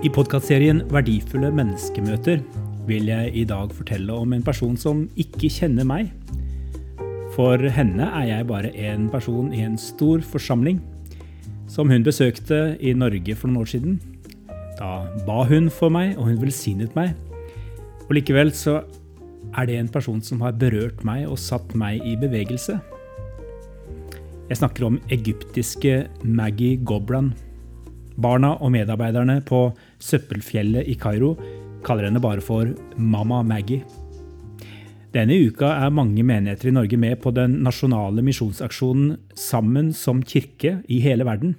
I podkastserien Verdifulle menneskemøter vil jeg i dag fortelle om en person som ikke kjenner meg. For henne er jeg bare en person i en stor forsamling som hun besøkte i Norge for noen år siden. Da ba hun for meg, og hun velsignet meg. Og likevel så er det en person som har berørt meg og satt meg i bevegelse. Jeg snakker om egyptiske Maggie Gobran. Barna og medarbeiderne på Søppelfjellet i Kairo kaller henne bare for Mama Maggie. Denne uka er mange menigheter i Norge med på den nasjonale misjonsaksjonen Sammen som kirke i hele verden.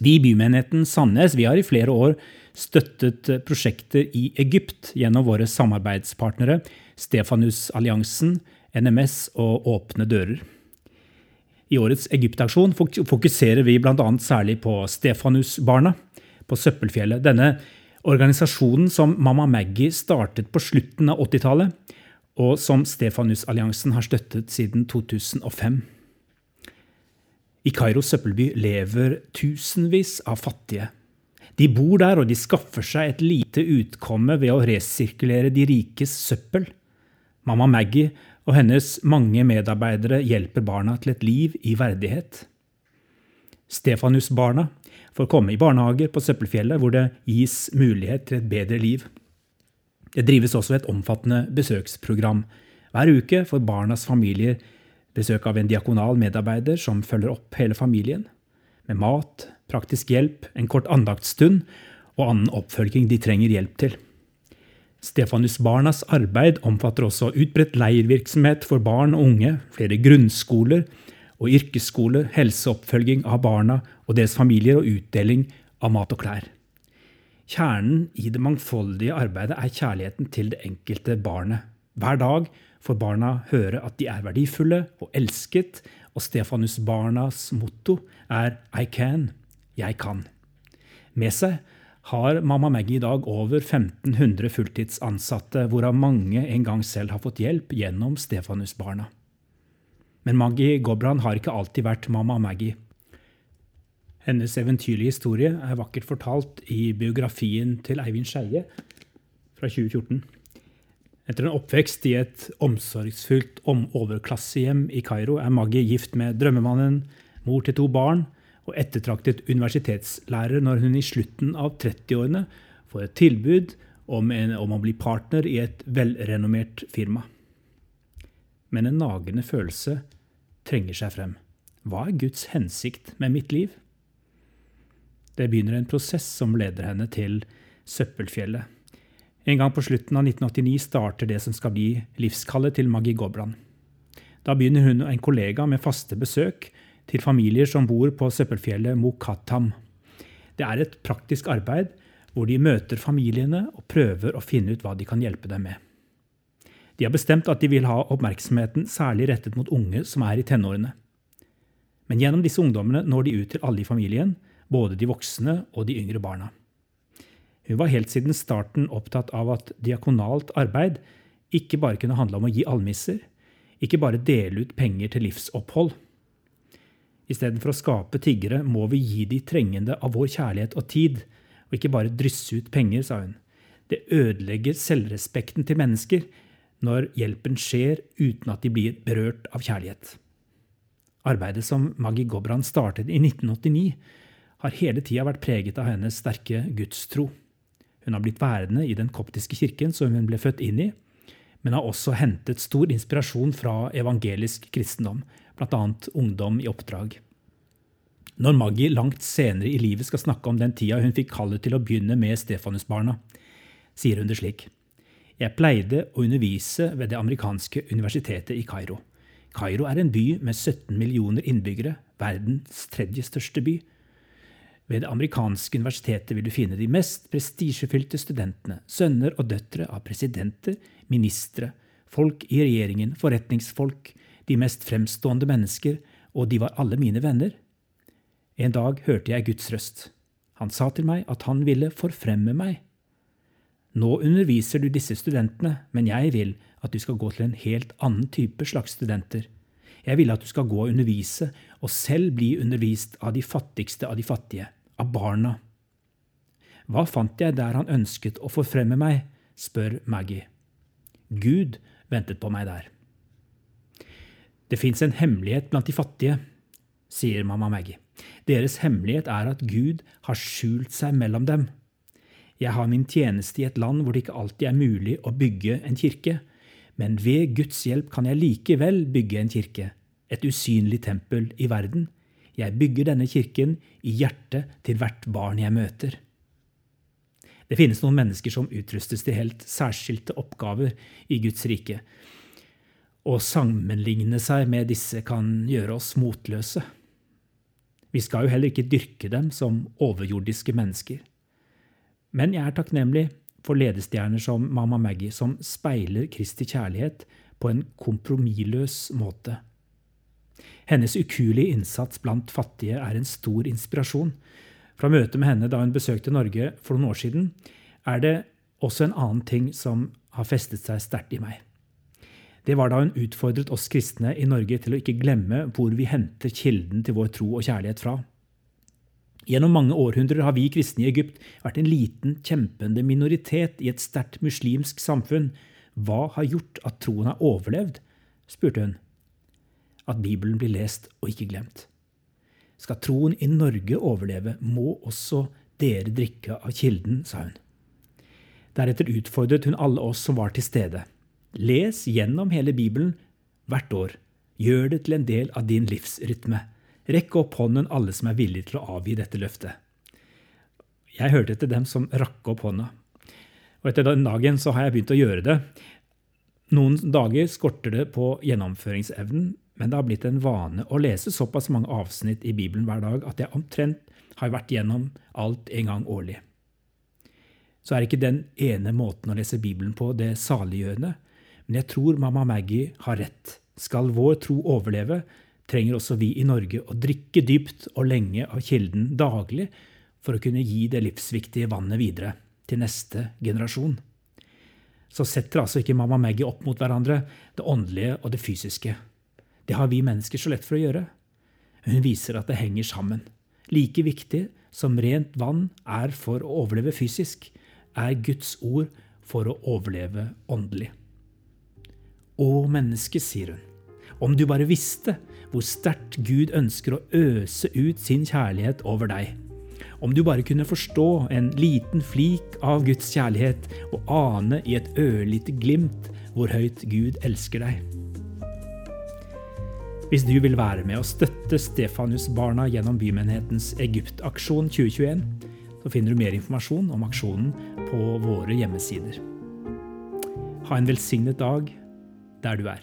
Vi i bymenigheten Sandnes vi har i flere år støttet prosjekter i Egypt gjennom våre samarbeidspartnere Stefanusalliansen, NMS og Åpne dører. I årets Egyptaksjon fokuserer vi bl.a. særlig på Stefanusbarna på Søppelfjellet. Denne organisasjonen som Mamma Maggie startet på slutten av 80-tallet, og som Stefanusalliansen har støttet siden 2005. I Kairos søppelby lever tusenvis av fattige. De bor der, og de skaffer seg et lite utkomme ved å resirkulere de rikes søppel. Mamma Maggie og hennes mange medarbeidere hjelper barna til et liv i verdighet. Stefanus-barna får komme i barnehager på Søppelfjellet, hvor det gis mulighet til et bedre liv. Det drives også et omfattende besøksprogram. Hver uke får barnas familier besøk av en diakonal medarbeider som følger opp hele familien, med mat, praktisk hjelp, en kort andaktsstund og annen oppfølging de trenger hjelp til. Stefanus-barnas arbeid omfatter også utbredt leirvirksomhet for barn og unge, flere grunnskoler og yrkesskoler, helseoppfølging av barna og deres familier og utdeling av mat og klær. Kjernen i det mangfoldige arbeidet er kjærligheten til det enkelte barnet. Hver dag får barna høre at de er verdifulle og elsket, og Stefanus-barnas motto er I can, jeg kan. Med seg har Mamma Maggie i dag over 1500 fulltidsansatte, hvorav mange en gang selv har fått hjelp gjennom Stefanus-barna. Men Maggie Gobran har ikke alltid vært Mamma Maggie. Hennes eventyrlige historie er vakkert fortalt i biografien til Eivind Skeie fra 2014. Etter en oppvekst i et omsorgsfullt overklassehjem i Kairo er Maggie gift med drømmemannen, mor til to barn og ettertraktet universitetslærer når hun i slutten av 30-årene får et tilbud om, en, om, å bli partner i et velrenommert firma. Men en nagende følelse trenger seg frem. Hva er Guds hensikt med mitt liv? Det begynner en prosess som leder henne til Søppelfjellet. En gang på slutten av 1989 starter det som skal bli livskallet til Maggie Gobran. Da begynner hun og en kollega med faste besøk til familier som bor på søppelfjellet Mokatam. Det er et praktisk arbeid hvor de møter familiene og prøver å finne ut hva de kan hjelpe dem med. De har bestemt at de vil ha oppmerksomheten særlig rettet mot unge som er i tenårene. Men gjennom disse ungdommene når de ut til alle i familien, både de voksne og de yngre barna. Hun var helt siden starten opptatt av at diakonalt arbeid ikke bare kunne handle om å gi almisser, ikke bare dele ut penger til livsopphold, Istedenfor å skape tiggere må vi gi de trengende av vår kjærlighet og tid, og ikke bare drysse ut penger, sa hun. Det ødelegger selvrespekten til mennesker når hjelpen skjer uten at de blir berørt av kjærlighet. Arbeidet som Maggie Gobran startet i 1989, har hele tida vært preget av hennes sterke gudstro. Hun har blitt værende i den koptiske kirken som hun ble født inn i, men har også hentet stor inspirasjon fra evangelisk kristendom, bl.a. ungdom i oppdrag. Når Maggie langt senere i livet skal snakke om den tida hun fikk kallet til å begynne med Stefanusbarna, sier hun det slik. Jeg pleide å undervise ved det amerikanske universitetet i Kairo. Kairo er en by med 17 millioner innbyggere, verdens tredje største by. Ved det amerikanske universitetet vil du finne de mest prestisjefylte studentene, sønner og døtre av presidenter, ministre, folk i regjeringen, forretningsfolk, de mest fremstående mennesker, og de var alle mine venner. En dag hørte jeg Guds røst. Han sa til meg at han ville forfremme meg. Nå underviser du disse studentene, men jeg vil at du skal gå til en helt annen type slags studenter. Jeg vil at du skal gå og undervise, og selv bli undervist av de fattigste av de fattige, av barna. Hva fant jeg der han ønsket å forfremme meg? spør Maggie. Gud ventet på meg der. Det fins en hemmelighet blant de fattige, sier mamma Maggie. Deres hemmelighet er at Gud har skjult seg mellom dem. Jeg har min tjeneste i et land hvor det ikke alltid er mulig å bygge en kirke, men ved Guds hjelp kan jeg likevel bygge en kirke, et usynlig tempel i verden. Jeg bygger denne kirken i hjertet til hvert barn jeg møter. Det finnes noen mennesker som utrustes til helt særskilte oppgaver i Guds rike. Å sammenligne seg med disse kan gjøre oss motløse. Vi skal jo heller ikke dyrke dem som overjordiske mennesker. Men jeg er takknemlig for ledestjerner som Mamma Maggie, som speiler Kristi kjærlighet på en kompromissløs måte. Hennes ukuelige innsats blant fattige er en stor inspirasjon. Fra møtet med henne da hun besøkte Norge for noen år siden, er det også en annen ting som har festet seg sterkt i meg. Det var da hun utfordret oss kristne i Norge til å ikke glemme hvor vi henter kilden til vår tro og kjærlighet fra. Gjennom mange århundrer har vi kristne i Egypt vært en liten, kjempende minoritet i et sterkt muslimsk samfunn. Hva har gjort at troen har overlevd? spurte hun. At Bibelen blir lest og ikke glemt. Skal troen i Norge overleve, må også dere drikke av kilden, sa hun. Deretter utfordret hun alle oss som var til stede. Les gjennom hele Bibelen hvert år. Gjør det til en del av din livsrytme. Rekk opp hånden alle som er villige til å avgi dette løftet. Jeg hørte til dem som rakk opp hånda. Og etter den dagen så har jeg begynt å gjøre det. Noen dager skorter det på gjennomføringsevnen, men det har blitt en vane å lese såpass mange avsnitt i Bibelen hver dag at jeg omtrent har vært gjennom alt en gang årlig. Så er ikke den ene måten å lese Bibelen på det saliggjørende, men jeg tror mamma Maggie har rett. Skal vår tro overleve, trenger også vi i Norge å drikke dypt og lenge av kilden daglig for å kunne gi det livsviktige vannet videre til neste generasjon. Så setter altså ikke mamma Maggie opp mot hverandre, det åndelige og det fysiske. Det har vi mennesker så lett for å gjøre. Hun viser at det henger sammen. Like viktig som rent vann er for å overleve fysisk, er Guds ord for å overleve åndelig. Å, menneske, sier hun, om du bare visste hvor sterkt Gud ønsker å øse ut sin kjærlighet over deg. Om du bare kunne forstå en liten flik av Guds kjærlighet og ane i et ørlite glimt hvor høyt Gud elsker deg. Hvis du vil være med å støtte Stefanus-barna gjennom Bymenighetens Egypt-aksjon 2021, så finner du mer informasjon om aksjonen på våre hjemmesider. Ha en velsignet dag der du er.